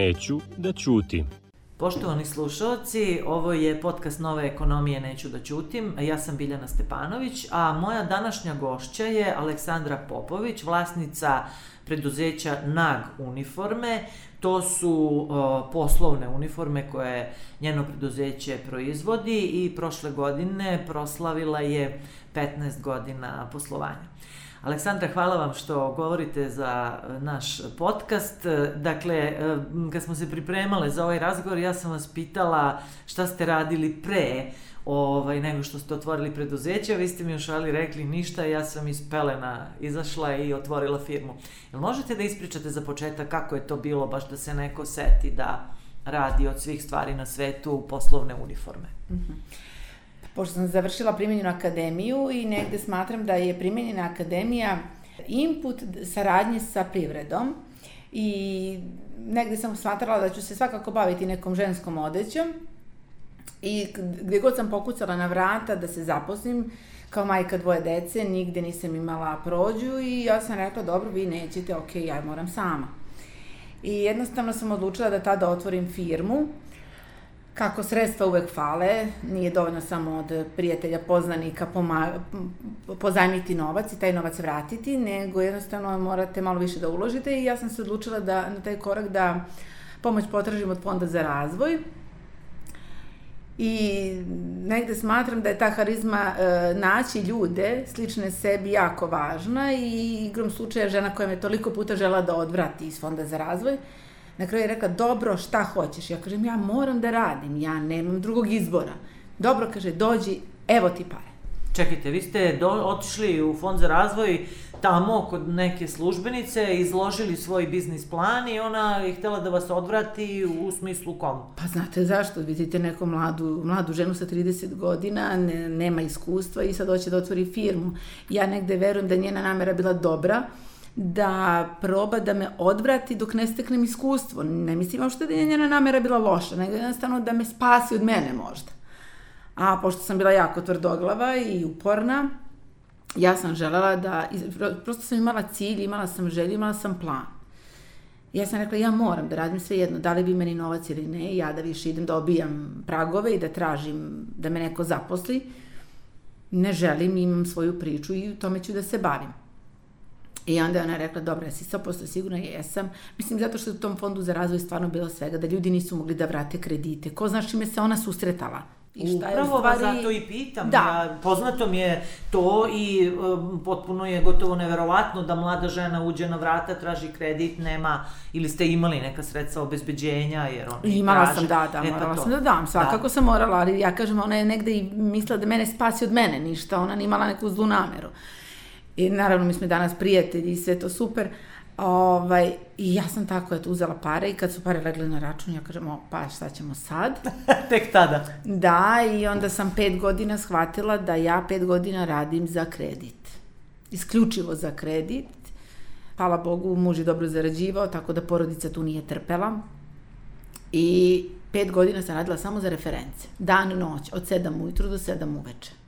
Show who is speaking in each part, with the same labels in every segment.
Speaker 1: Neću da ćutim.
Speaker 2: Poštovani slušalci, ovo je podcast Nove ekonomije Neću da ćutim. Ja sam Biljana Stepanović, a moja današnja gošća je Aleksandra Popović, vlasnica preduzeća NAG uniforme. To su o, poslovne uniforme koje njeno preduzeće proizvodi i prošle godine proslavila je 15 godina poslovanja. Aleksandra, hvala vam što govorite za naš podcast. Dakle, kad smo se pripremale za ovaj razgovor, ja sam vas pitala šta ste radili pre ovaj, nego što ste otvorili preduzeće, vi ste mi još ali rekli ništa, ja sam iz pelena izašla i otvorila firmu. Jel možete da ispričate za početak kako je to bilo, baš da se neko seti da radi od svih stvari na svetu poslovne uniforme? Mm -hmm
Speaker 3: pošto sam završila primjenjenu akademiju i negde smatram da je primjenjena akademija input saradnje sa privredom i negde sam smatrala da ću se svakako baviti nekom ženskom odećom i gde god sam pokucala na vrata da se zaposlim, kao majka dvoje dece, nigde nisam imala prođu i ja sam rekla, dobro, vi nećete, ok, ja moram sama. I jednostavno sam odlučila da tada otvorim firmu kako sredstva uvek fale, nije dovoljno samo od prijatelja, poznanika pozajmiti novac i taj novac vratiti, nego jednostavno morate malo više da uložite i ja sam se odlučila da na taj korak da pomoć potražim od Fonda za razvoj. I negde smatram da je ta harizma e, naći ljude slične sebi jako važna i igrom slučaja žena koja me toliko puta žela da odvrati iz Fonda za razvoj, Na kraju je rekla, dobro, šta hoćeš? Ja kažem, ja moram da radim, ja nemam drugog izbora. Dobro, kaže, dođi, evo ti pare.
Speaker 2: Čekajte, vi ste do, otišli u Fond za razvoj tamo kod neke službenice, izložili svoj biznis plan i ona je htela da vas odvrati u smislu kom?
Speaker 3: Pa znate zašto? Vidite neku mladu, mladu ženu sa 30 godina, ne, nema iskustva i sad hoće da otvori firmu. Ja negde verujem da njena namera bila dobra, da proba da me odvrati dok ne steknem iskustvo. Ne mislim uopšte da je njena namera bila loša, nego jednostavno da me spasi od mene možda. A pošto sam bila jako tvrdoglava i uporna, ja sam želela da, prosto sam imala cilj, imala sam želju, imala sam plan. Ja sam rekla, ja moram da radim sve jedno, da li bi meni novac ili ne, ja da više idem da obijam pragove i da tražim da me neko zaposli. Ne želim, imam svoju priču i tome ću da se bavim. I onda je ona rekla, dobro, ja si 100% sigurna, jesam. Mislim, zato što je u tom fondu za razvoj stvarno bilo svega, da ljudi nisu mogli da vrate kredite. Ko znaš čime se ona susretala?
Speaker 2: I šta Upravo je stvari... vas zato i pitam. Da. Ja, poznato mi je to i um, potpuno je gotovo neverovatno da mlada žena uđe na vrata, traži kredit, nema, ili ste imali neka sredstva obezbeđenja, jer ona
Speaker 3: Imala
Speaker 2: traži.
Speaker 3: sam, da, da, e, pa morala sam da dam, svakako da. sam morala, ali ja kažem, ona je negde i mislila da mene spasi od mene, ništa, ona nije imala neku zlu nameru. I naravno mi smo danas prijatelji i sve to super. Ovaj, I ja sam tako eto uzela pare i kad su pare legle na račun, ja kažem, o, pa šta ćemo sad?
Speaker 2: Tek tada.
Speaker 3: Da, i onda sam pet godina shvatila da ja pet godina radim za kredit. Isključivo za kredit. Hvala Bogu, muž je dobro zarađivao, tako da porodica tu nije trpela. I pet godina sam radila samo za reference. Dan, noć, od sedam ujutru do sedam uveče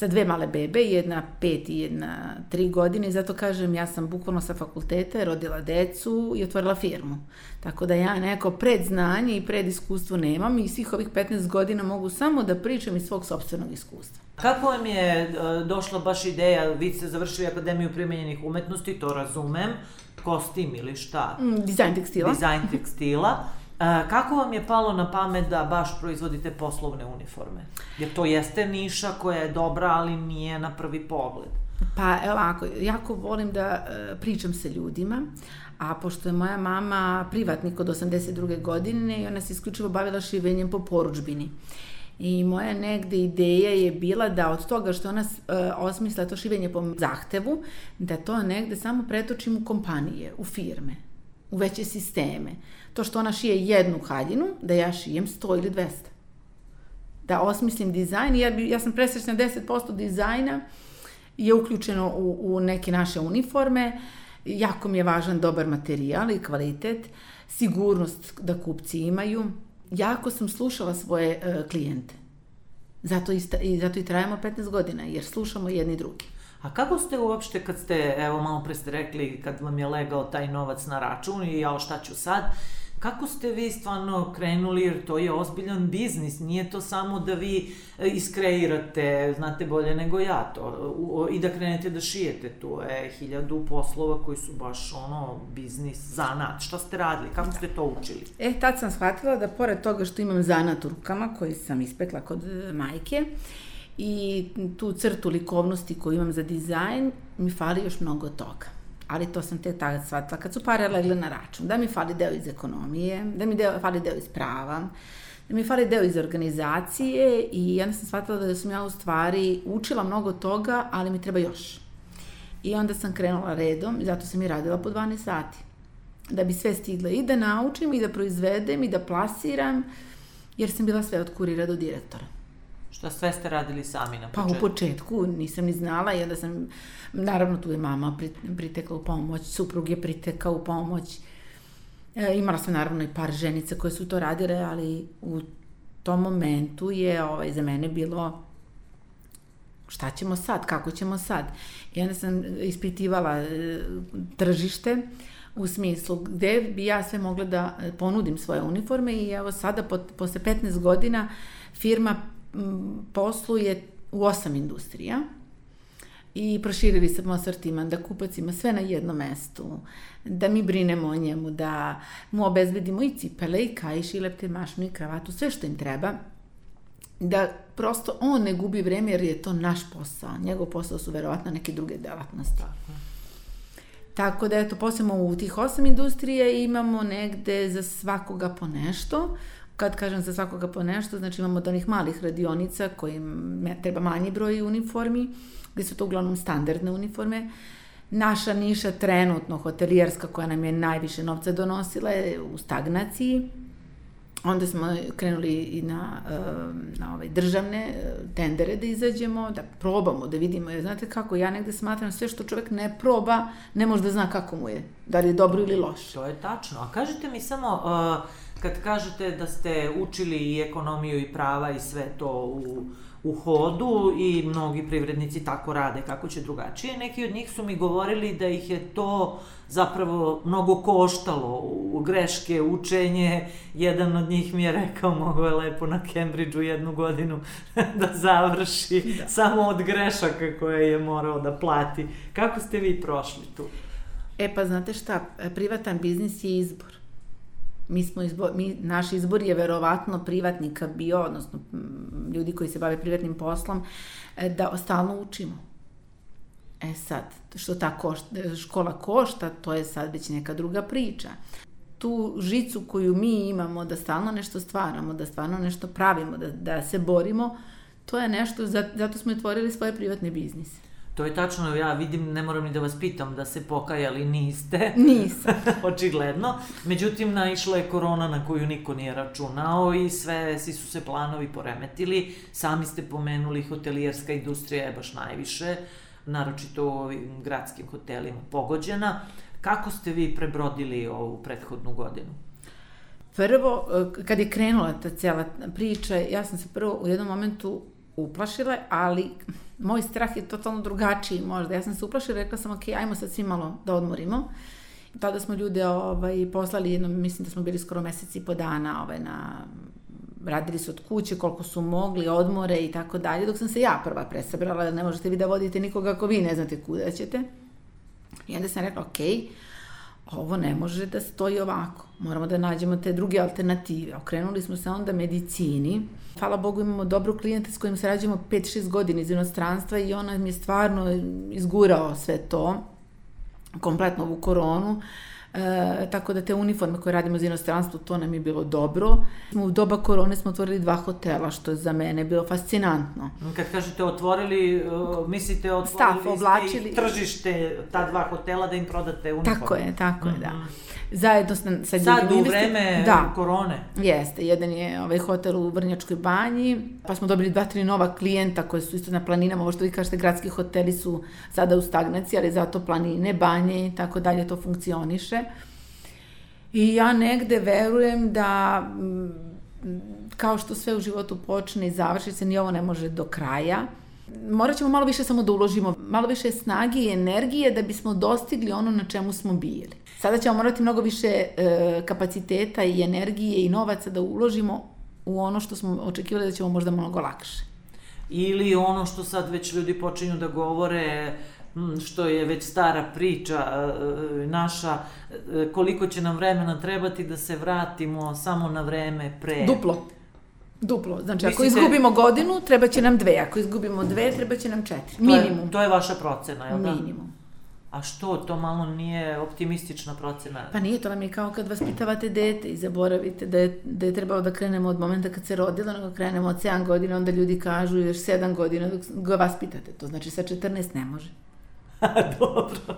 Speaker 3: sa dve male bebe, jedna pet i jedna tri godine i zato kažem ja sam bukvalno sa fakulteta rodila decu i otvorila firmu. Tako da ja neko predznanje i prediskustvo nemam i svih ovih 15 godina mogu samo da pričam iz svog sobstvenog iskustva.
Speaker 2: Kako vam je e, došla baš ideja, vi ste završili Akademiju primenjenih umetnosti, to razumem, kostim ili šta?
Speaker 3: Mm, dizajn tekstila.
Speaker 2: Dizajn tekstila. E, kako vam je palo na pamet da baš proizvodite poslovne uniforme? Jer to jeste niša koja je dobra, ali nije na prvi pogled.
Speaker 3: Pa ovako, jako volim da e, pričam sa ljudima, a pošto je moja mama privatnik od 82. godine i ona se isključivo bavila šivenjem po poručbini. I moja negde ideja je bila da od toga što ona e, osmisla to šivenje po zahtevu, da to negde samo pretočim u kompanije, u firme, u veće sisteme to što ona šije jednu haljinu, da ja šijem 100 ili 200. Da osmislim dizajn, ja, bi, ja sam presrećna 10% dizajna je uključeno u, u neke naše uniforme, jako mi je važan dobar materijal i kvalitet, sigurnost da kupci imaju. Jako sam slušala svoje uh, klijente. Zato i, i, zato i trajamo 15 godina, jer slušamo jedni drugi.
Speaker 2: A kako ste uopšte, kad ste, evo malo pre ste rekli, kad vam je legao taj novac na račun i jao šta ću sad, Kako ste vi stvarno krenuli, jer to je ozbiljan biznis, nije to samo da vi e, iskreirate, znate bolje nego ja to, i da krenete da šijete, to je hiljadu poslova koji su baš ono, biznis, zanat, šta ste radili, kako ste to učili?
Speaker 3: E, tad sam shvatila da pored toga što imam zanat u rukama, koji sam ispekla kod e, majke, i tu crtu likovnosti koju imam za dizajn, mi fali još mnogo toga ali to sam te tada shvatila, kad su pare legle na račun, da mi fali deo iz ekonomije, da mi deo, fali deo iz prava, da mi fali deo iz organizacije i onda sam shvatila da sam ja u stvari učila mnogo toga, ali mi treba još. I onda sam krenula redom zato sam i radila po 12 sati. Da bi sve stigla i da naučim i da proizvedem i da plasiram, jer sam bila sve od kurira do direktora.
Speaker 2: Šta sve ste radili sami na početku?
Speaker 3: Pa u početku nisam ni znala i onda sam, naravno tu je mama pritekla u pomoć, suprug je pritekao u pomoć. E, imala sam naravno i par ženica koje su to radile, ali u tom momentu je ovaj, za mene bilo šta ćemo sad, kako ćemo sad. I onda sam ispitivala e, tržište u smislu gde bi ja sve mogla da ponudim svoje uniforme i evo sada po, posle 15 godina firma posluje u osam industrija i proširili smo asortiman da kupac ima sve na jednom mestu, da mi brinemo o njemu, da mu obezbedimo i cipele, i kajš, i lepte mašnu, i kravatu, sve što im treba, da prosto on ne gubi vreme jer je to naš posao. Njegov posao su verovatno neke druge delatnosti. Tako. Tako da, eto, posebno u tih osam industrija imamo negde za svakoga po nešto. Kad kažem za svakoga po nešto, znači imamo od onih malih radionica kojim treba manji broj uniformi, gde su to uglavnom standardne uniforme. Naša niša trenutno hotelijerska koja nam je najviše novca donosila je u stagnaciji. Onda smo krenuli i na, na ove državne tendere da izađemo, da probamo, da vidimo. Jer znate kako, ja negde smatram sve što čovek ne proba, ne može da zna kako mu je. Da li je dobro ili loše.
Speaker 2: To je tačno. A kažete mi samo, uh, kad kažete da ste učili i ekonomiju i prava i sve to u, u hodu i mnogi privrednici tako rade, kako će drugačije. Neki od njih su mi govorili da ih je to zapravo mnogo koštalo u greške, učenje. Jedan od njih mi je rekao, mogo je lepo na Cambridgeu jednu godinu da završi da. samo od grešaka koje je morao da plati. Kako ste vi prošli tu?
Speaker 3: E pa znate šta, privatan biznis je izbor mi smo izbor, mi, naš izbor je verovatno privatnika bio, odnosno ljudi koji se bave privatnim poslom, e, da stalno učimo. E sad, što ta košta, škola košta, to je sad već neka druga priča. Tu žicu koju mi imamo, da stalno nešto stvaramo, da stvarno nešto pravimo, da, da se borimo, to je nešto, zato smo otvorili svoje privatne biznise.
Speaker 2: To je tačno, ja vidim, ne moram ni da vas pitam da se pokajali, niste.
Speaker 3: Nisam.
Speaker 2: Očigledno. Međutim, naišla je korona na koju niko nije računao i sve, svi su se planovi poremetili. Sami ste pomenuli, hotelijerska industrija je baš najviše, naročito u ovim gradskim hotelima, pogođena. Kako ste vi prebrodili ovu prethodnu godinu?
Speaker 3: Prvo, kad je krenula ta cijela priča, ja sam se prvo u jednom momentu uplašila, ali moj strah je totalno drugačiji možda. Ja sam se uplašila, rekla sam, ok, ajmo sad svi malo da odmorimo. I tada smo ljude ovaj, poslali, jedno, mislim da smo bili skoro meseci i po dana ovaj, na radili su od kuće koliko su mogli, odmore i tako dalje, dok sam se ja prva presabrala, ne možete vi da vodite nikoga ako vi ne znate kuda ćete. I onda sam rekla, okej, okay, ovo ne može da stoji ovako. Moramo da nađemo te druge alternative. Okrenuli smo se onda medicini. Hvala Bogu imamo dobru klijenta s kojim sarađujemo 5-6 godina iz inostranstva i ona mi je stvarno izgurao sve to, kompletno ovu koronu. Uh, E, tako da te uniforme koje radimo za inostranstvo, to nam je bilo dobro. U doba korone smo otvorili dva hotela, što je za mene bilo fascinantno.
Speaker 2: Kad kažete otvorili, uh, mislite otvorili Stav, oblačili. tržište ta dva hotela da im prodate uniforme?
Speaker 3: Tako je, tako je, mm -hmm. da. Zajedno sa, sa
Speaker 2: Sad u vreme da, korone?
Speaker 3: Jeste, jedan je ovaj hotel u Vrnjačkoj banji, pa smo dobili dva, tri nova klijenta koje su isto na planinama, ovo što vi kažete, gradski hoteli su sada u stagnaciji, ali zato planine, banje i tako dalje to funkcioniše. I ja negde verujem da mm, kao što sve u životu počne i završi se, ni ovo ne može do kraja. Morat ćemo malo više samo da uložimo, malo više snage i energije da bismo dostigli ono na čemu smo bili. Sada ćemo morati mnogo više e, kapaciteta i energije i novaca da uložimo u ono što smo očekivali da ćemo možda mnogo lakše.
Speaker 2: Ili ono što sad već ljudi počinju da govore, što je već stara priča e, naša, e, koliko će nam vremena trebati da se vratimo samo na vreme pre.
Speaker 3: Duplo. Duplo. Znači, Mislite... ako izgubimo godinu, treba će nam dve. Ako izgubimo dve, treba će nam četiri. Minimum.
Speaker 2: To je, to je vaša procena, je li
Speaker 3: da? Minimum.
Speaker 2: A što, to malo nije optimistična procena?
Speaker 3: Pa nije, to vam je kao kad vaspitavate dete i zaboravite da je, da je trebalo da krenemo od momenta kad se rodilo, nego krenemo od 7 godina, onda ljudi kažu još 7 godina dok ga vaspitate. To znači sa 14 ne može.
Speaker 2: Dobro,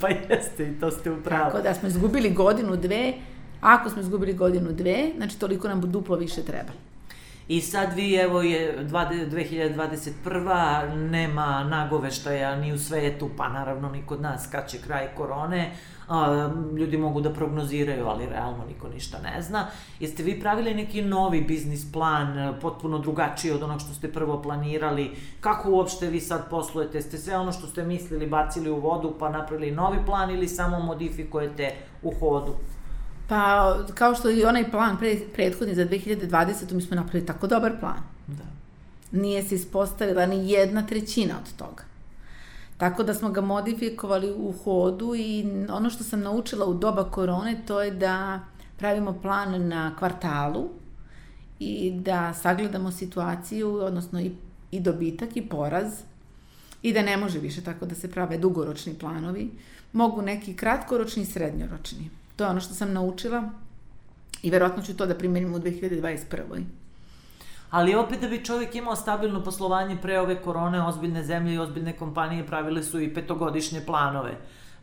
Speaker 2: pa jeste i to ste upravo.
Speaker 3: Tako da smo izgubili godinu, dve, ako smo izgubili godinu, dve, znači toliko nam duplo više treba.
Speaker 2: I sad vi, evo je 2021. nema nagoveštaja ni u svetu, pa naravno ni kod nas kad će kraj korone. Ljudi mogu da prognoziraju, ali realno niko ništa ne zna. Jeste vi pravili neki novi biznis plan, potpuno drugačiji od onog što ste prvo planirali? Kako uopšte vi sad poslujete? Ste sve ono što ste mislili bacili u vodu pa napravili novi plan ili samo modifikujete u hodu?
Speaker 3: Pa, kao što i onaj plan pre, prethodni za 2020. mi smo napravili tako dobar plan. Da. Nije se ispostavila ni jedna trećina od toga. Tako da smo ga modifikovali u hodu i ono što sam naučila u doba korone to je da pravimo plan na kvartalu i da sagledamo situaciju, odnosno i, i dobitak i poraz i da ne može više tako da se prave dugoročni planovi. Mogu neki kratkoročni i srednjoročni. To je ono što sam naučila i verovatno ću to da primenim u 2021.
Speaker 2: Ali opet da bi čovjek imao stabilno poslovanje pre ove korone, ozbiljne zemlje i ozbiljne kompanije pravile su i petogodišnje planove.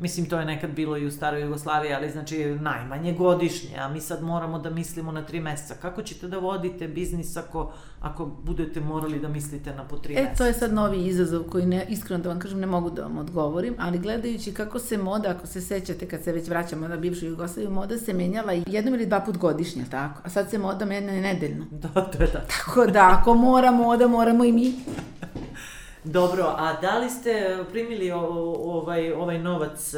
Speaker 2: Mislim, to je nekad bilo i u staroj Jugoslaviji, ali znači najmanje godišnje, a mi sad moramo da mislimo na tri meseca. Kako ćete da vodite biznis ako, ako budete morali da mislite na po tri e, meseca?
Speaker 3: E, to je sad novi izazov koji ne, iskreno da vam kažem, ne mogu da vam odgovorim, ali gledajući kako se moda, ako se sećate kad se već vraćamo na bivšu Jugoslaviju, moda se menjala jednom ili dva put godišnje, tako? A sad se moda menja nedeljno.
Speaker 2: Da, to je da.
Speaker 3: Tako da, ako mora moda, moramo i mi.
Speaker 2: Dobro, a da li ste primili ovaj, ovaj novac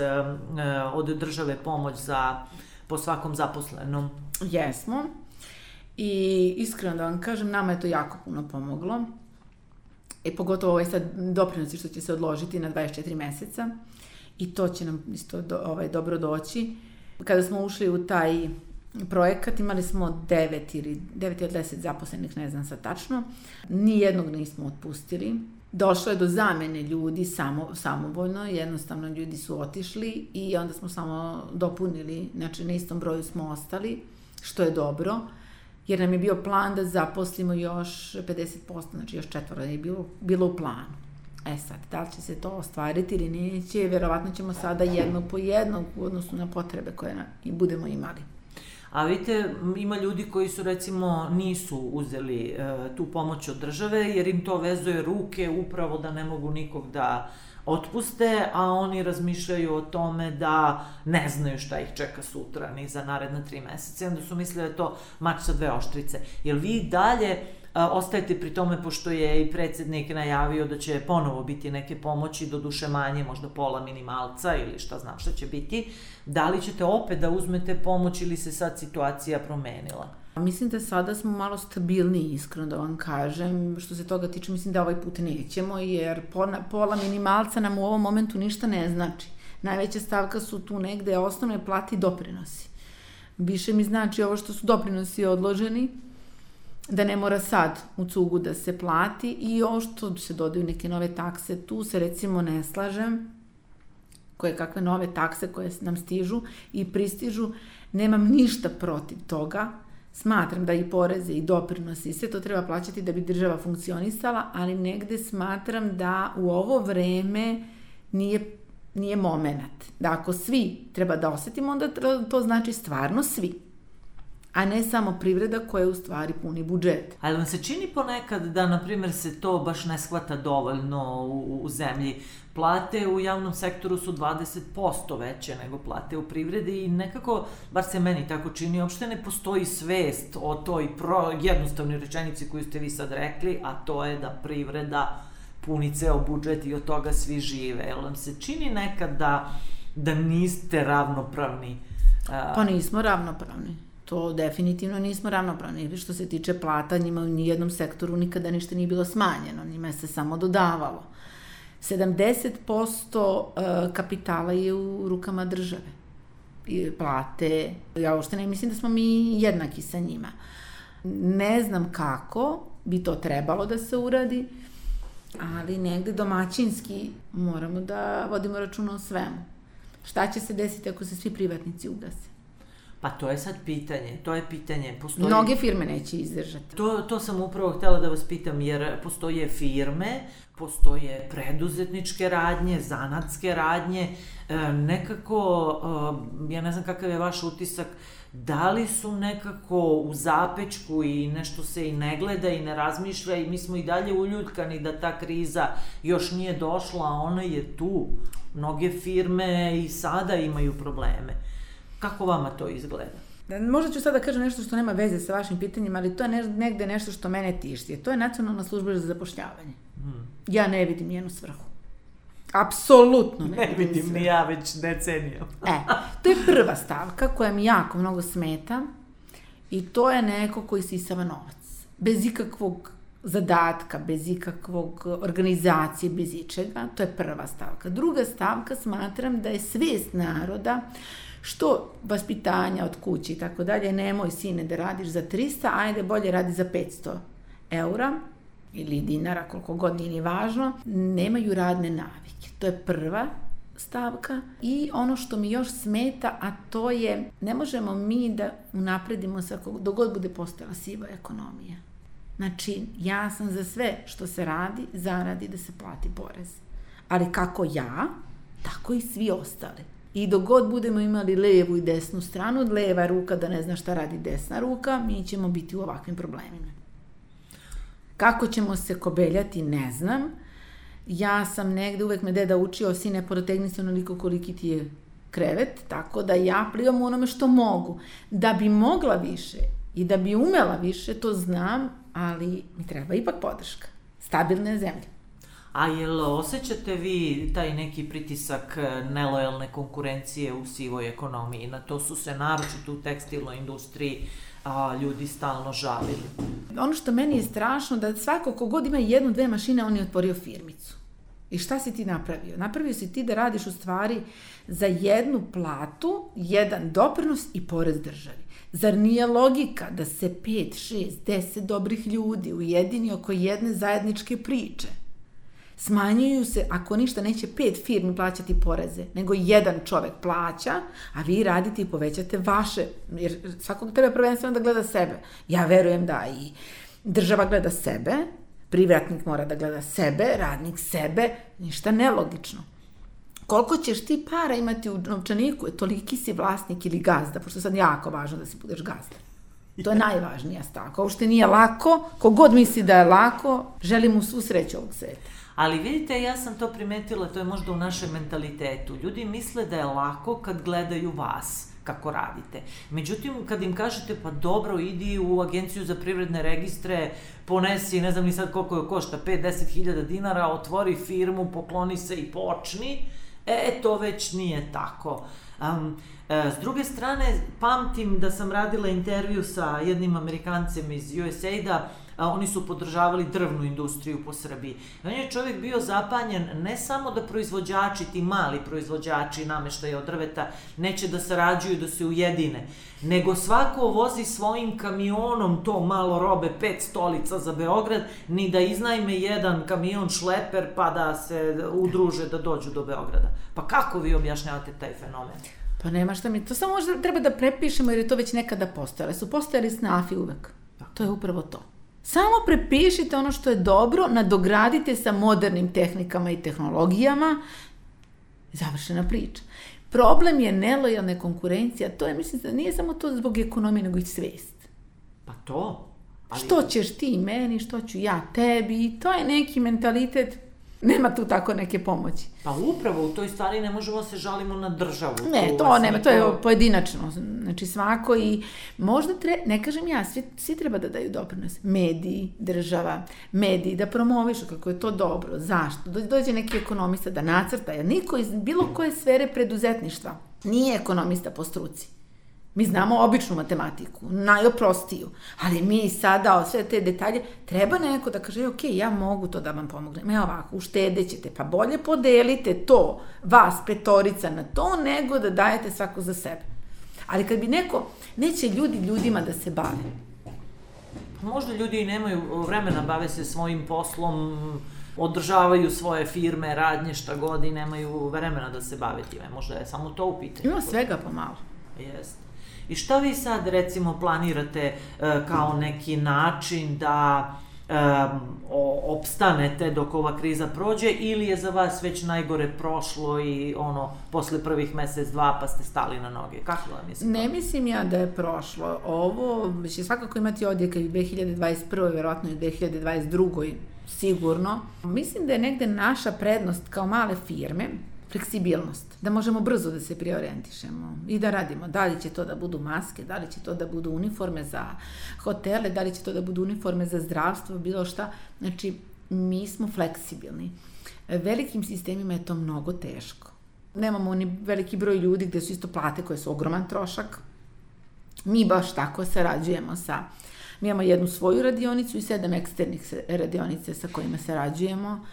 Speaker 2: od države pomoć za, po svakom zaposlenom?
Speaker 3: Jesmo. I iskreno da vam kažem, nama je to jako puno pomoglo. E pogotovo ovaj sad doprinosi što će se odložiti na 24 meseca. I to će nam isto do, ovaj, dobro doći. Kada smo ušli u taj projekat, imali smo 9 ili 9 od 10 zaposlenih, ne znam sad tačno. Nijednog nismo otpustili došlo je do zamene ljudi samo, samovoljno, jednostavno ljudi su otišli i onda smo samo dopunili, znači na istom broju smo ostali, što je dobro, jer nam je bio plan da zaposlimo još 50%, znači još četvora je bilo, bilo u planu. E sad, da li će se to ostvariti ili neće, verovatno ćemo sada jedno po jedno u odnosu na potrebe koje na, i budemo imali.
Speaker 2: A vidite, ima ljudi koji su recimo nisu uzeli e, tu pomoć od države jer im to vezuje ruke upravo da ne mogu nikog da otpuste, a oni razmišljaju o tome da ne znaju šta ih čeka sutra ni za naredna tri meseca. Onda su mislili da je to mač sa dve oštrice. Jel vi dalje ostajete pri tome, pošto je i predsednik najavio da će ponovo biti neke pomoći, do duše manje, možda pola minimalca ili šta znam šta će biti, da li ćete opet da uzmete pomoć ili se sad situacija promenila?
Speaker 3: Mislim da sada smo malo stabilniji, iskreno da vam kažem. Što se toga tiče, mislim da ovaj put nećemo, jer pola minimalca nam u ovom momentu ništa ne znači. Najveća stavka su tu negde osnovne plati doprinosi. Više mi znači ovo što su doprinosi odloženi, da ne mora sad u cugu da se plati i ovo što se dodaju neke nove takse, tu se recimo ne slažem, koje kakve nove takse koje nam stižu i pristižu, nemam ništa protiv toga, smatram da i poreze i doprinosi i sve to treba plaćati da bi država funkcionisala, ali negde smatram da u ovo vreme nije, nije moment. Da ako svi treba da osetimo, onda to znači stvarno svi a ne samo privreda koja u stvari puni budžet.
Speaker 2: Ali vam se čini ponekad da, na primjer, se to baš ne shvata dovoljno u, u zemlji? Plate u javnom sektoru su 20% veće nego plate u privredi i nekako, bar se meni tako čini, uopšte ne postoji svest o toj pro, jednostavnoj rečenici koju ste vi sad rekli, a to je da privreda puni ceo budžet i od toga svi žive. Jel vam se čini nekad da da niste ravnopravni?
Speaker 3: Pa nismo ravnopravni. To definitivno nismo ravnopravni. Što se tiče plata, njima u nijednom sektoru nikada ništa nije bilo smanjeno, njima se samo dodavalo. 70% e, kapitala je u rukama države. I plate, ja uopšte ne mislim da smo mi jednaki sa njima. Ne znam kako bi to trebalo da se uradi, ali negde domaćinski moramo da vodimo računa o svemu. Šta će se desiti ako se svi privatnici ugase?
Speaker 2: Pa to je sad pitanje, to je pitanje. Postoji...
Speaker 3: Mnoge firme neće izdržati.
Speaker 2: To, to sam upravo htela da vas pitam, jer postoje firme, postoje preduzetničke radnje, zanatske radnje, e, nekako, e, ja ne znam kakav je vaš utisak, da li su nekako u zapečku i nešto se i ne gleda i ne razmišlja i mi smo i dalje uljuljkani da ta kriza još nije došla, a ona je tu. Mnoge firme i sada imaju probleme. Kako vama to izgleda?
Speaker 3: Da, možda ću sada da kažem nešto što nema veze sa vašim pitanjima, ali to je ne, negde nešto što mene tišti. To je nacionalna služba za zapošljavanje. Hmm. Ja ne vidim njenu svrhu. Apsolutno
Speaker 2: ne, ne vidim, vidim ni ja već decenijom.
Speaker 3: e, to je prva stavka koja mi jako mnogo smeta i to je neko koji sisava novac. Bez ikakvog zadatka, bez ikakvog organizacije, bez ičega. To je prva stavka. Druga stavka smatram da je svest naroda što vaspitanja od kuće i tako dalje, nemoj sine da radiš za 300, ajde bolje radi za 500 eura ili dinara, koliko god nije ni važno, nemaju radne navike. To je prva stavka i ono što mi još smeta, a to je ne možemo mi da unapredimo svakog, dogod bude postala siva ekonomija. Znači, ja sam za sve što se radi, zaradi da se plati porez. Ali kako ja, tako i svi ostali. I dok god budemo imali levu i desnu stranu, leva ruka da ne zna šta radi desna ruka, mi ćemo biti u ovakvim problemima. Kako ćemo se kobeljati, ne znam. Ja sam negde, uvek me deda učio, sine, protegni se onoliko koliki ti je krevet, tako da ja plivam u onome što mogu. Da bi mogla više i da bi umela više, to znam, ali mi treba ipak podrška. Stabilne zemlje.
Speaker 2: A jel osjećate vi taj neki pritisak e, nelojalne konkurencije u sivoj ekonomiji? Na to su se naročito u tekstilnoj industriji a, ljudi stalno žalili.
Speaker 3: Ono što meni je strašno da svako kogod ima jednu, dve mašine, on je otvorio firmicu. I šta si ti napravio? Napravio si ti da radiš u stvari za jednu platu, jedan doprinos i porez državi. Zar nije logika da se 5, 6, 10 dobrih ljudi ujedini oko jedne zajedničke priče? Smanjuju se, ako ništa, neće pet firmi plaćati poreze, nego jedan čovek plaća, a vi radite i povećate vaše, jer svakog treba prvenstveno da gleda sebe. Ja verujem da i država gleda sebe, privatnik mora da gleda sebe, radnik sebe, ništa nelogično. Koliko ćeš ti para imati u novčaniku, toliki si vlasnik ili gazda, pošto je sad jako važno da si budeš gazda. To je najvažnija stavka. Ovo što nije lako, kogod misli da je lako, želim mu svu sreću ovog sveta.
Speaker 2: Ali vidite, ja sam to primetila, to je možda u našem mentalitetu. Ljudi misle da je lako kad gledaju vas kako radite. Međutim, kad im kažete, pa dobro, idi u agenciju za privredne registre, ponesi, ne znam ni sad koliko je košta, 5-10 hiljada dinara, otvori firmu, pokloni se i počni, e, to već nije tako. Um, s druge strane, pamtim da sam radila intervju sa jednim Amerikancem iz USAID-a, a, oni su podržavali drvnu industriju po Srbiji. I on je čovjek bio zapanjen ne samo da proizvođači, ti mali proizvođači nameštaja od drveta, neće da sarađuju, da se ujedine, nego svako vozi svojim kamionom to malo robe, pet stolica za Beograd, ni da iznajme jedan kamion šleper pa da se udruže da dođu do Beograda. Pa kako vi objašnjavate taj fenomen?
Speaker 3: Pa nema šta mi, to samo možda treba da prepišemo jer je to već nekada postojalo. Su postojali snafi uvek. To je upravo to. Samo prepišite ono što je dobro, nadogradite sa modernim tehnikama i tehnologijama. Završena priča. Problem je nelojalne konkurencija. To je, mislim, da nije samo to zbog ekonomije, nego i svest.
Speaker 2: Pa to.
Speaker 3: Ali... Što ćeš ti meni, što ću ja tebi. To je neki mentalitet Nema tu tako neke pomoći.
Speaker 2: Pa upravo u toj stvari ne možemo se žalimo na državu.
Speaker 3: Ne, to
Speaker 2: vas
Speaker 3: nema, to je pojedinačno. Znači svako i možda tre, ne kažem ja, svi, svi treba da daju doprinos. Mediji, država, mediji, da promovišu kako je to dobro. Zašto? Do- Dođe neki ekonomista da nacrta, jer niko iz bilo koje sfere preduzetništva nije ekonomista po struci. Mi znamo običnu matematiku, najoprostiju, ali mi sada o sve te detalje, treba neko da kaže, ok, ja mogu to da vam pomognem. Evo ovako, uštedećete, pa bolje podelite to, vas, petorica na to, nego da dajete svako za sebe. Ali kad bi neko, neće ljudi ljudima da se bave.
Speaker 2: Možda ljudi i nemaju vremena, bave se svojim poslom, održavaju svoje firme, radnje, šta god i nemaju vremena da se bave time. Možda je samo to u pitanju.
Speaker 3: Ima svega pomalo.
Speaker 2: Jeste. I šta vi sad recimo planirate e, kao neki način da o, opstanete dok ova kriza prođe ili je za vas već najgore prošlo i ono posle prvih mesec dva pa ste stali na noge? Kako vam je?
Speaker 3: Ne mislim ja da je prošlo. Ovo će svakako imati odjeka i u 2021. verovatno i u 2022. sigurno. Mislim da je negde naša prednost kao male firme fleksibilnost, da možemo brzo da se preorijentišemo i da radimo. Da li će to da budu maske, da li će to da budu uniforme za hotele, da li će to da budu uniforme za zdravstvo, bilo šta. Znači, mi smo fleksibilni. Velikim sistemima je to mnogo teško. Nemamo ni veliki broj ljudi gde su isto plate koje su ogroman trošak. Mi baš tako sarađujemo sa Mi imamo jednu svoju radionicu i sedam eksternih radionice sa kojima sarađujemo.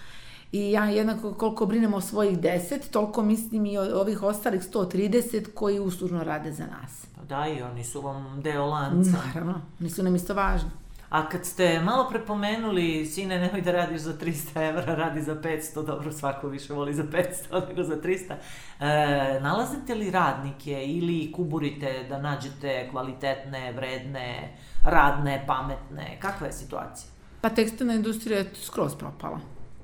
Speaker 3: I ja jednako koliko brinem o svojih deset, toliko mislim i o ovih ostalih 130 koji uslužno rade za nas.
Speaker 2: Pa da, i oni su vam deo lanca.
Speaker 3: Naravno, nisu nam isto važni.
Speaker 2: A kad ste malo prepomenuli, sine, nemoj da radiš za 300 evra, radi za 500, dobro, svako više voli za 500 nego za 300. E, nalazite li radnike ili kuburite da nađete kvalitetne, vredne, radne, pametne? Kakva je situacija?
Speaker 3: Pa tekstilna industrija je skroz propala.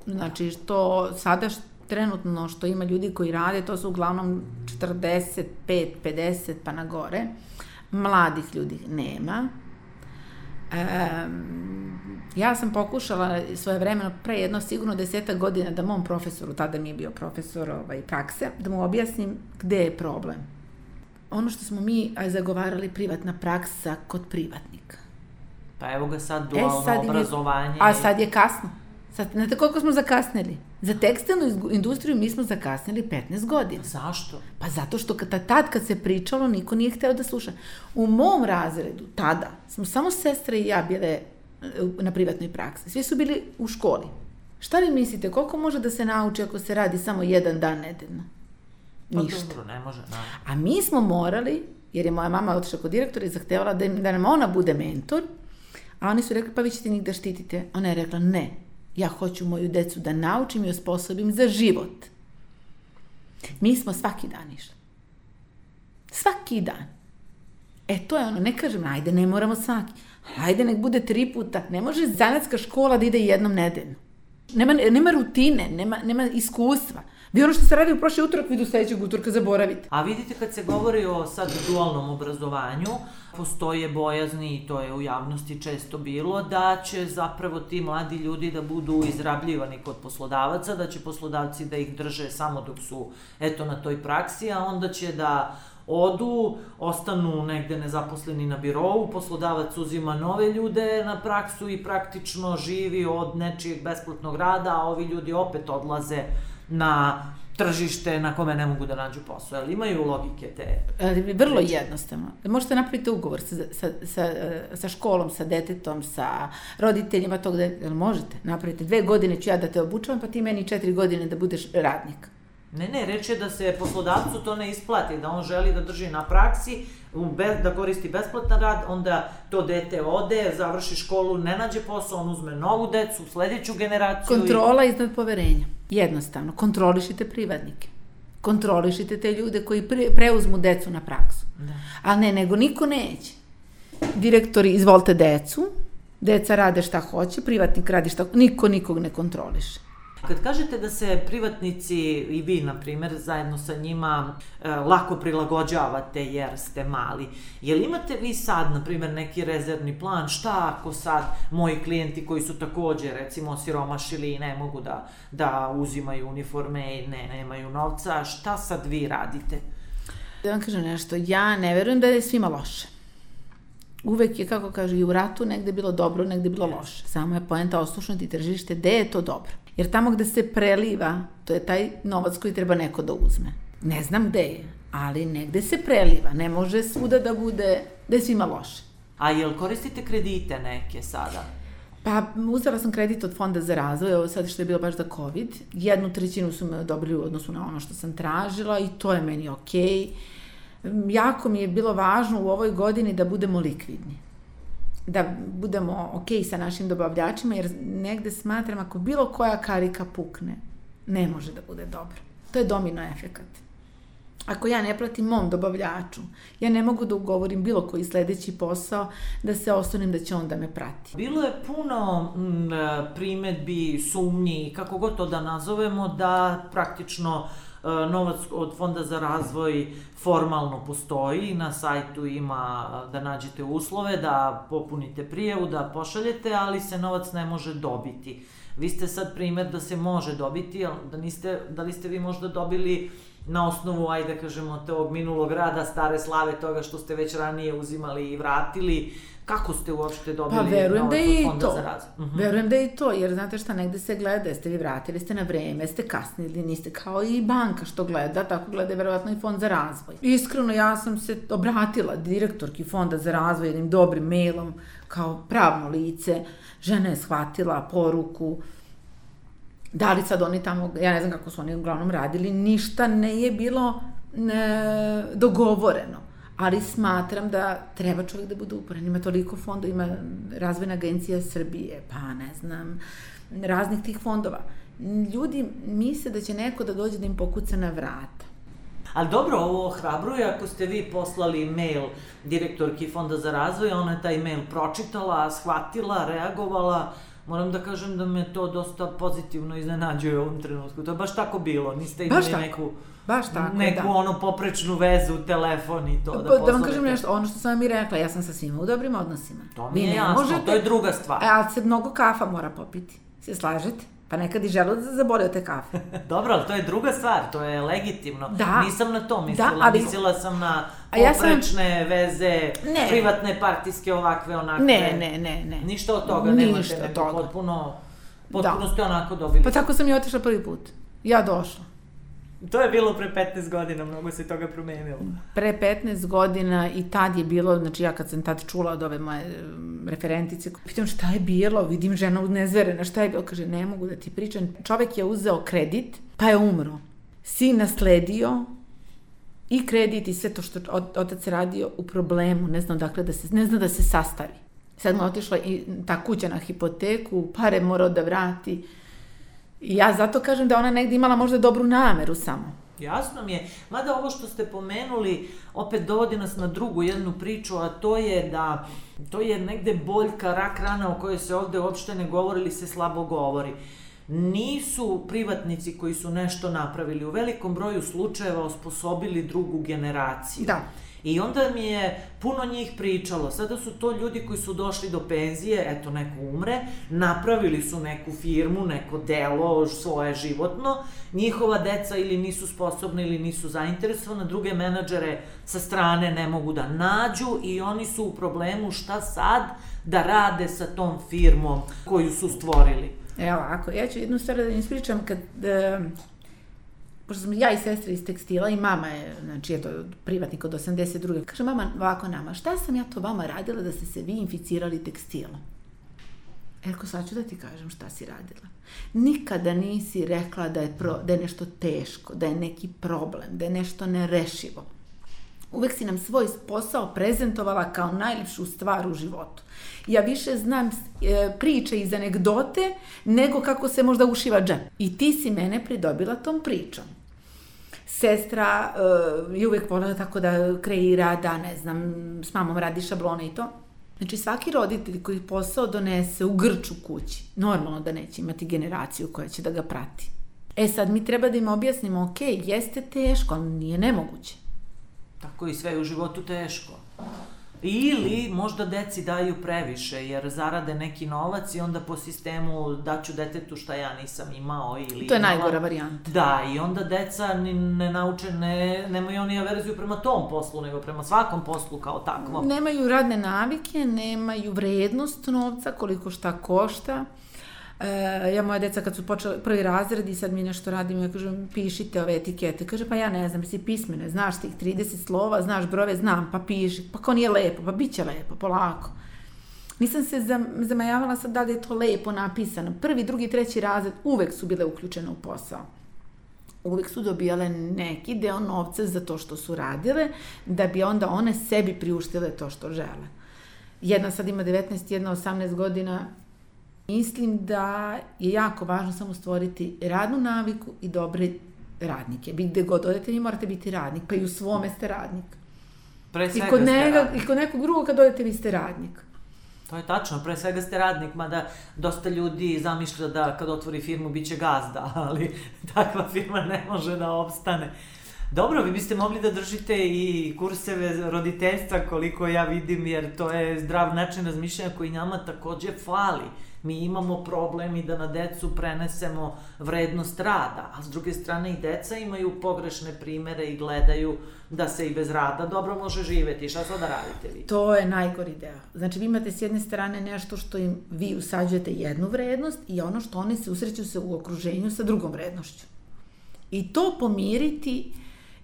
Speaker 3: Znači, što sada š- trenutno što ima ljudi koji rade, to su uglavnom 45, 50 pa na gore. Mladih ljudi nema. Um, ja sam pokušala svoje vremeno pre jedno sigurno deseta godina da mom profesoru, tada mi je bio profesor ovaj, prakse, da mu objasnim gde je problem. Ono što smo mi zagovarali privatna praksa kod privatnika.
Speaker 2: Pa evo ga sad dualno
Speaker 3: E, sad im je-
Speaker 2: obrazovanje.
Speaker 3: A sad je kasno. Sad, znate koliko smo zakasnili? Za tekstilnu industriju mi smo zakasnili 15 godina.
Speaker 2: Zašto?
Speaker 3: Pa zato što kad, tad kad se pričalo, niko nije hteo da sluša. U mom razredu, tada, smo samo sestre i ja bile e, na privatnoj praksi. Svi su bili u školi. Šta vi mislite, koliko može da se nauči ako se radi samo jedan dan nedeljno?
Speaker 2: Pa
Speaker 3: Ništa.
Speaker 2: dobro, ne može, naravno.
Speaker 3: A mi smo morali, jer je moja mama otišla kod direktora i zahtevala da, im, da nam ona bude mentor, a oni su rekli, pa vi ćete njih da štitite. Ona je rekla, ne, ja hoću moju decu da naučim i osposobim za život. Mi smo svaki dan išli. Svaki dan. E, to je ono, ne kažem, ajde, ne moramo svaki. Ajde, nek bude tri puta. Ne može zanatska škola da ide jednom nedeljno. Nema, nema rutine, nema, nema iskustva. Vi ono što se radi u prošli utorak, vi do sledećeg utorka zaboravite.
Speaker 2: A vidite kad se govori o sad dualnom obrazovanju, postoje bojazni i to je u javnosti često bilo, da će zapravo ti mladi ljudi da budu izrabljivani kod poslodavaca, da će poslodavci da ih drže samo dok su eto na toj praksi, a onda će da odu, ostanu negde nezaposleni na birovu, poslodavac uzima nove ljude na praksu i praktično živi od nečijeg besplatnog rada, a ovi ljudi opet odlaze na tržište na kome ne mogu da nađu posao. Jel imaju logike te?
Speaker 3: Ali vrlo jednostavno. Možete napraviti ugovor sa, sa, sa, sa školom, sa detetom, sa roditeljima tog deteta. Jel možete? Napravite. Dve godine ću ja da te obučavam, pa ti meni četiri godine da budeš radnik.
Speaker 2: Ne, ne, reč je da se poslodavcu to ne isplati, da on želi da drži na praksi, da koristi besplatan rad, onda to dete ode, završi školu, ne nađe posao, on uzme novu decu, sledeću generaciju.
Speaker 3: Kontrola iznad poverenja. Jednostavno. Kontrolišite privatnike. Kontrolišite te ljude koji pre, preuzmu decu na praksu.
Speaker 2: Da.
Speaker 3: A ne, nego niko neće. Direktori, izvolite decu, deca rade šta hoće, privatnik radi šta, niko nikog ne kontroliše.
Speaker 2: Kad kažete da se privatnici i vi, na primer, zajedno sa njima e, lako prilagođavate jer ste mali, je li imate vi sad, na primer, neki rezervni plan, šta ako sad moji klijenti koji su takođe, recimo, siromašili i ne mogu da, da uzimaju uniforme i ne, nemaju novca, šta sad vi radite?
Speaker 3: Da vam kažem nešto, ja ne verujem da je svima loše. Uvek je, kako kaže, i u ratu negde bilo dobro, negde bilo loše. Samo je poenta oslušnuti tržište, gde je to dobro. Jer tamo gde se preliva, to je taj novac koji treba neko da uzme. Ne znam gde je, ali negde se preliva. Ne može svuda da bude, da je svima loše.
Speaker 2: A jel koristite kredite neke sada?
Speaker 3: Pa, uzela sam kredit od Fonda za razvoj, ovo sad što je bilo baš za COVID. Jednu trećinu su me odobrili u odnosu na ono što sam tražila i to je meni okej. Okay. Jako mi je bilo važno u ovoj godini da budemo likvidni da budemo ok sa našim dobavljačima, jer negde smatram ako bilo koja karika pukne, ne može da bude dobro. To je domino efekat. Ako ja ne platim mom dobavljaču, ja ne mogu da ugovorim bilo koji sledeći posao da se osnovim da će on da me prati.
Speaker 2: Bilo je puno m, primetbi, sumnji, kako god to da nazovemo, da praktično uh, novac od Fonda za razvoj formalno postoji, na sajtu ima e, da nađete uslove, da popunite prijevu, da pošaljete, ali se novac ne može dobiti. Vi ste sad primer da se može dobiti, da, niste, da li ste vi možda dobili na osnovu, ajde da kažemo, tog minulog rada, stare slave toga što ste već ranije uzimali i vratili, Kako ste uopšte dobili
Speaker 3: pa, verujem da je i to. za razvoj? Uh mhm. -huh. Verujem da je i to, jer znate šta, negde se gleda, jeste vi vratili ste na vreme, ste kasnili, niste kao i banka što gleda, tako gleda verovatno i fond za razvoj. Iskreno, ja sam se obratila direktorki fonda za razvoj jednim dobrim mailom, kao pravno lice, žena je shvatila poruku, da li sad oni tamo, ja ne znam kako su oni uglavnom radili, ništa ne je bilo ne, dogovoreno ali smatram da treba čovjek da bude uporan. Ima toliko fonda, ima razvojna agencija Srbije, pa ne znam, raznih tih fondova. Ljudi misle da će neko da dođe da im pokuca na vrata.
Speaker 2: Ali dobro, ovo ohrabruje ako ste vi poslali mail direktorki Fonda za razvoj, ona je taj mail pročitala, shvatila, reagovala, moram da kažem da me to dosta pozitivno iznenađuje u ovom trenutku. To je baš tako bilo, niste imali neku
Speaker 3: Baš tako,
Speaker 2: neku
Speaker 3: da.
Speaker 2: ono poprečnu vezu, telefon i to da
Speaker 3: pa, Da vam kažem nešto, ono što sam vam i rekla, ja sam sa svima u dobrim odnosima.
Speaker 2: To mi je jasno, možete, to je druga stvar.
Speaker 3: E, ali se mnogo kafa mora popiti. Se slažete? Pa nekad i želo da zaboravio te kafe.
Speaker 2: Dobro, ali to je druga stvar, to je legitimno. Da. Nisam na to mislila, da, ali... mislila sam na poprečne ja sam... veze, ne. privatne, partijske, ovakve, onakve.
Speaker 3: Ne, ne, ne, ne.
Speaker 2: Ništa od toga Ništa nemate, nego toga. potpuno, potpuno da. ste onako dobili.
Speaker 3: Pa tako sam i otišla prvi put. Ja došla.
Speaker 2: To je bilo pre 15 godina, mnogo se toga promenilo.
Speaker 3: Pre 15 godina i tad je bilo, znači ja kad sam tad čula od ove moje referentice, pitam šta je bilo, vidim žena nezverena, šta je bilo, kaže ne mogu da ti pričam. Čovek je uzeo kredit, pa je umro. Sin nasledio i kredit i sve to što otac radio u problemu, ne znam dakle da se, ne zna da se sastavi. Sad mu otišla i ta kuća na hipoteku, pare morao da vrati I ja zato kažem da ona negde imala možda dobru nameru samo.
Speaker 2: Jasno mi je, mada ovo što ste pomenuli opet dovodi nas na drugu jednu priču, a to je da to je negde boljka, rak rana o kojoj se ovde uopšte ne govori ili se slabo govori. Nisu privatnici koji su nešto napravili u velikom broju slučajeva osposobili drugu generaciju.
Speaker 3: Da.
Speaker 2: I onda mi je puno njih pričalo, sada su to ljudi koji su došli do penzije, eto neko umre, napravili su neku firmu, neko delo svoje životno, njihova deca ili nisu sposobne ili nisu zainteresovane, druge menadžere sa strane ne mogu da nađu i oni su u problemu šta sad da rade sa tom firmom koju su stvorili.
Speaker 3: Evo, ako ja ću jednu stvar da ispričam, kad uh, pošto sam ja i sestra iz tekstila i mama je, znači je to privatnik od 82. Kaže mama ovako nama, šta sam ja to vama radila da ste se vi inficirali tekstilom? Erko, sad ću da ti kažem šta si radila. Nikada nisi rekla da je, pro, da je nešto teško, da je neki problem, da je nešto nerešivo. Uvek si nam svoj posao prezentovala kao najljepšu stvar u životu. Ja više znam e, priče iz anegdote nego kako se možda ušiva džep. I ti si mene pridobila tom pričom sestra uh, je uvek volela tako da kreira, da ne znam, s mamom radi šablone i to. Znači svaki roditelj koji posao donese u grču kući, normalno da neće imati generaciju koja će da ga prati. E sad mi treba da im objasnimo, ok, jeste teško, ali nije nemoguće.
Speaker 2: Tako i sve je u životu teško. Ili možda deci daju previše, jer zarade neki novac i onda po sistemu daću detetu šta ja nisam imao ili...
Speaker 3: To je najgora varijanta.
Speaker 2: Da, i onda deca ni, ne nauče, ne, nemaju oni averziju prema tom poslu, nego prema svakom poslu kao takvom.
Speaker 3: Nemaju radne navike, nemaju vrednost novca, koliko šta košta. E, ja moja deca kad su počeli prvi razred i sad mi nešto radimo, ja kažem pišite ove etikete. Kaže pa ja ne znam, si pismene, znaš tih 30 slova, znaš brove, znam, pa piši. Pa kao nije lepo, pa bit će lepo, polako. Nisam se zamajavala sad da li je to lepo napisano. Prvi, drugi, treći razred uvek su bile uključene u posao. Uvek su dobijale neki deo novca za to što su radile, da bi onda one sebi priuštile to što žele. Jedna sad ima 19, jedna 18 godina, Mislim da je jako važno samo stvoriti radnu naviku i dobre radnike. Vi gde god odete, vi morate biti radnik, pa i u svome ste radnik.
Speaker 2: Pre svega
Speaker 3: I kod,
Speaker 2: njega,
Speaker 3: I kod nekog drugog kad odete, vi ste radnik.
Speaker 2: To je tačno, pre svega ste radnik, mada dosta ljudi zamišlja da kad otvori firmu biće gazda, ali takva firma ne može da opstane. Dobro, vi biste mogli da držite i kurseve roditeljstva koliko ja vidim, jer to je zdrav način razmišljanja koji nama takođe fali mi imamo problem i da na decu prenesemo vrednost rada, a s druge strane i deca imaju pogrešne primere i gledaju da se i bez rada dobro može živeti. Šta sad da radite vi?
Speaker 3: To je najgori deo. Znači vi imate s jedne strane nešto što im vi usađujete jednu vrednost i ono što oni se usreću se u okruženju sa drugom vrednošću. I to pomiriti,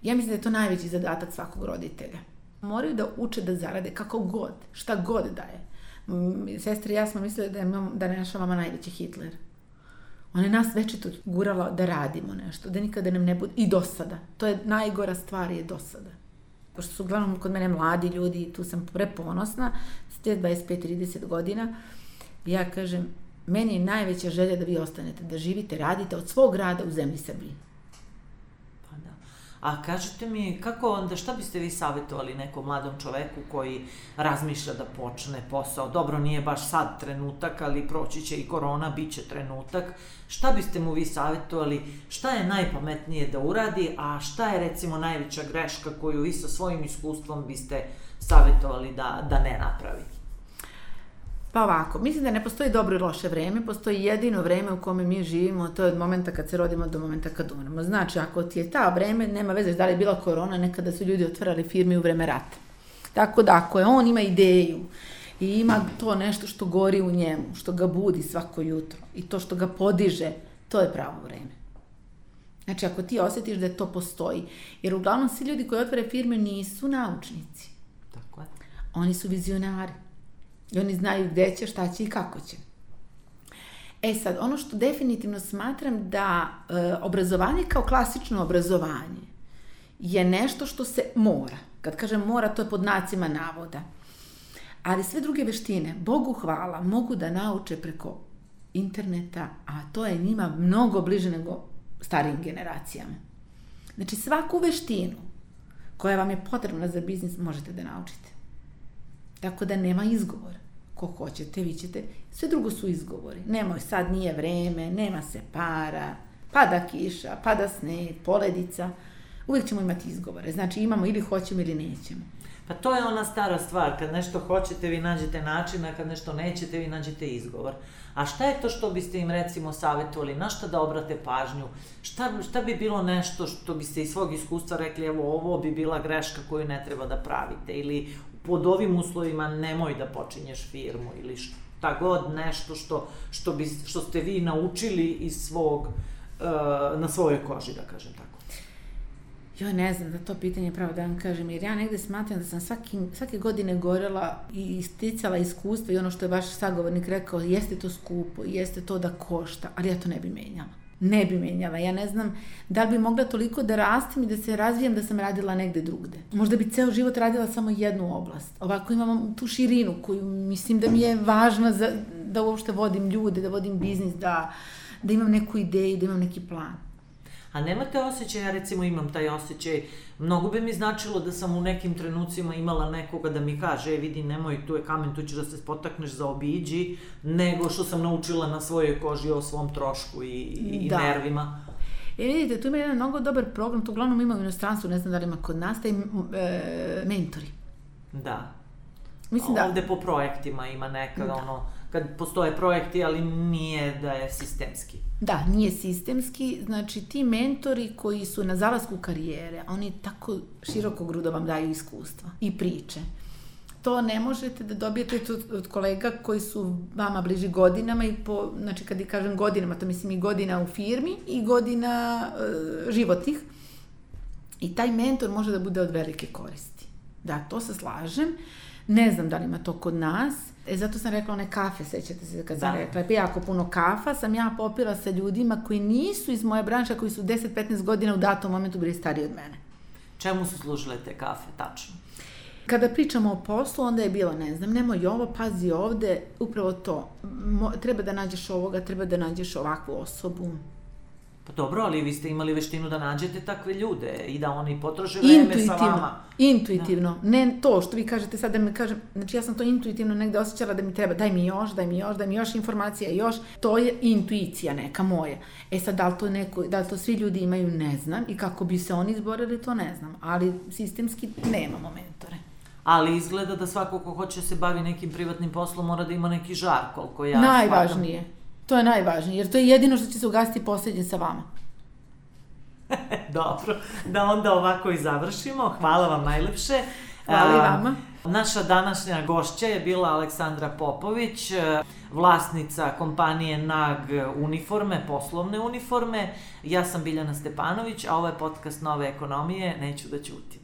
Speaker 3: ja mislim da je to najveći zadatak svakog roditelja. Moraju da uče da zarade kako god, šta god da je sestra i ja smo mislili da je, da je naša mama najveći Hitler. Ona je nas večito gurala da radimo nešto, da nikada nam ne bude, i dosada. To je najgora stvar je dosada. Pošto su uglavnom kod mene mladi ljudi, tu sam preponosna, ste 25-30 godina, ja kažem, meni je najveća želja da vi ostanete, da živite, radite od svog rada u zemlji Srbiji.
Speaker 2: A kažete mi, kako onda, šta biste vi savjetovali nekom mladom čoveku koji razmišlja da počne posao? Dobro, nije baš sad trenutak, ali proći će i korona, bit će trenutak. Šta biste mu vi savjetovali? Šta je najpametnije da uradi, a šta je recimo najveća greška koju vi sa svojim iskustvom biste savjetovali da, da ne napravi?
Speaker 3: Pa ovako, mislim da ne postoji dobro i loše vreme, postoji jedino vreme u kome mi živimo, to je od momenta kad se rodimo do momenta kad umremo. Znači, ako ti je ta vreme, nema veze da li je bila korona, nekada su ljudi otvarali firme u vreme rata. Tako da, ako je on ima ideju i ima to nešto što gori u njemu, što ga budi svako jutro i to što ga podiže, to je pravo vreme. Znači, ako ti osjetiš da to postoji, jer uglavnom svi ljudi koji otvore firme nisu naučnici.
Speaker 2: Tako je.
Speaker 3: Oni su vizionari. I oni znaju gde će, šta će i kako će. E sad, ono što definitivno smatram da e, obrazovanje kao klasično obrazovanje je nešto što se mora. Kad kažem mora, to je pod nacima navoda. Ali sve druge veštine, Bogu hvala, mogu da nauče preko interneta, a to je njima mnogo bliže nego starijim generacijama. Znači, svaku veštinu koja vam je potrebna za biznis možete da naučite. Tako da nema izgovora. Ko hoćete, vi ćete. Sve drugo su izgovori. Nemoj, sad nije vreme, nema se para, pada kiša, pada sneg, poledica. Uvijek ćemo imati izgovore. Znači imamo ili hoćemo ili nećemo.
Speaker 2: Pa to je ona stara stvar, kad nešto hoćete vi nađete način, a kad nešto nećete vi nađete izgovor. A šta je to što biste im recimo savjetovali, na šta da obrate pažnju, šta, šta bi bilo nešto što biste iz svog iskustva rekli, evo ovo bi bila greška koju ne treba da pravite, ili pod ovim uslovima nemoj da počinješ firmu ili šta god nešto što, što, bi, što ste vi naučili iz svog, uh, na svojoj koži, da kažem tako.
Speaker 3: Jo, ne znam da to pitanje pravo da vam kažem, jer ja negde smatram da sam svaki, svake godine gorela i isticala iskustva i ono što je vaš sagovornik rekao, jeste to skupo, jeste to da košta, ali ja to ne bi menjala ne bi menjala. Ja ne znam da li bi mogla toliko da rastim i da se razvijam da sam radila negde drugde. Možda bi ceo život radila samo jednu oblast. Ovako imam tu širinu koju mislim da mi je važna za, da uopšte vodim ljude, da vodim biznis, da, da imam neku ideju, da imam neki plan.
Speaker 2: A nemate osjećaj, ja recimo imam taj osjećaj, mnogo bi mi značilo da sam u nekim trenucima imala nekoga da mi kaže, e vidi nemoj, tu je kamen, tu ćeš da se spotakneš za obiđi, nego što sam naučila na svojoj koži o svom trošku i, i
Speaker 3: Da.
Speaker 2: nervima.
Speaker 3: E vidite, tu ima jedan mnogo dobar program, to uglavnom ima u inostranstvu, ne znam da li ima kod nas, taj e, mentori.
Speaker 2: Da.
Speaker 3: Mislim da,
Speaker 2: Ovde po projektima ima neka, ono, kad postoje projekti, ali nije da je sistemski.
Speaker 3: da, nije sistemski, znači ti mentori koji su na zalasku karijere, oni tako široko grudo vam daju iskustva i priče. To ne možete da dobijete od, kolega koji su vama bliži godinama i po, znači kad i kažem godinama, to mislim i godina u firmi i godina e, životnih. I taj mentor može da bude od velike koristi. Da, to se slažem. Ne znam da li ima to kod nas. E, zato sam rekla one kafe, sećate se kad sam
Speaker 2: Da.
Speaker 3: rekla. Jako puno kafa sam ja popila sa ljudima koji nisu iz moje branše, koji su 10-15 godina u datom momentu bili stariji od mene.
Speaker 2: Čemu su služile te kafe, tačno?
Speaker 3: Kada pričamo o poslu, onda je bilo, ne znam, nemoj ovo, pazi ovde, upravo to. Mo, treba da nađeš ovoga, treba da nađeš ovakvu osobu.
Speaker 2: Pa dobro, ali vi ste imali veštinu da nađete takve ljude i da oni potroše vreme sa vama.
Speaker 3: intuitivno. Ne to što vi kažete sad da mi kažem, znači ja sam to intuitivno negde osjećala da mi treba, daj mi još, daj mi još, daj mi još informacija, još. To je intuicija neka moja. E sad, da li to, neko, da li to svi ljudi imaju, ne znam. I kako bi se oni izborili, to ne znam. Ali sistemski nemamo mentore.
Speaker 2: Ali izgleda da svako ko hoće da se bavi nekim privatnim poslom mora da ima neki žar, koliko ja
Speaker 3: Najvažnije. To je najvažnije, jer to je jedino što će se ugasiti posljednje sa vama.
Speaker 2: Dobro, da onda ovako i završimo. Hvala vam najlepše.
Speaker 3: Hvala i vama.
Speaker 2: Naša današnja gošća je bila Aleksandra Popović, vlasnica kompanije NAG uniforme, poslovne uniforme. Ja sam Biljana Stepanović, a ovo je podcast Nove ekonomije, neću da ćutim.